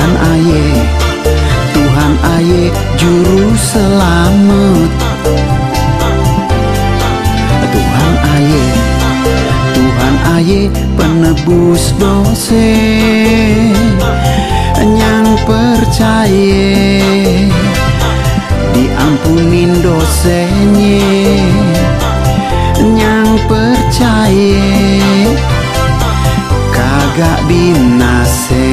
Tuhan Aye Tuhan Aye juru selamat. Tuhan Aye Tuhan Aye penebus dosa Yang percaya Diampunin dosanya Yang percaya Kagak binasa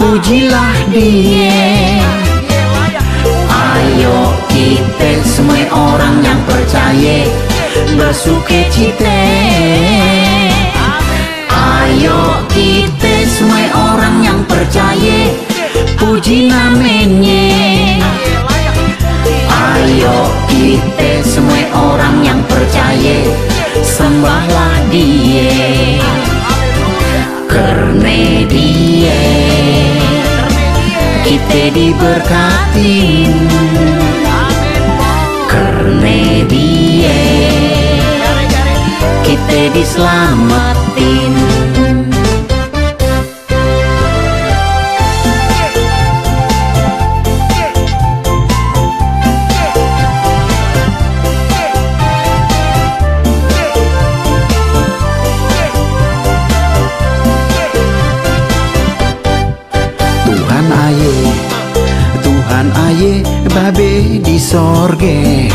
Pujilah dia. Ayo kita semua orang yang percaya Bersuka cita diberkatin. Karena dia Kita diselamatin Lan aye babe di sorge.